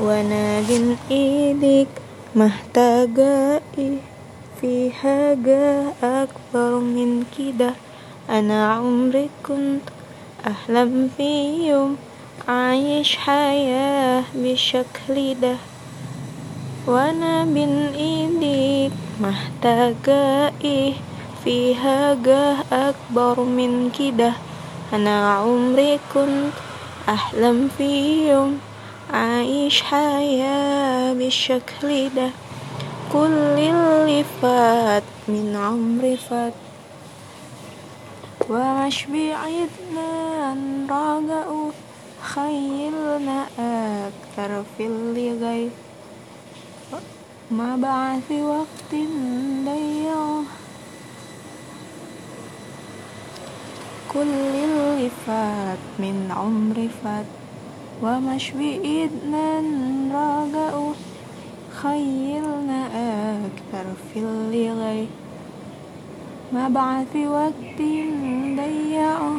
وانا بين ايدك محتاجة في حاجة اكبر من كده انا عمري كنت احلم في يوم عايش حياة بالشكل ده وانا بين ايديك محتاجة ايه في حاجة اكبر من كده انا عمري كنت احلم في يوم عايش حياة بالشكل ده. كل اللي فات من عمري فات. وعش بعيدنا نراجعه خيلنا أكتر في اللي غير ما بعد وقت ضيعه كل اللي فات من عمري فات. ومش بإيدنا نراجعه خيلنا أكتر في اللي غير في وقت ضيعه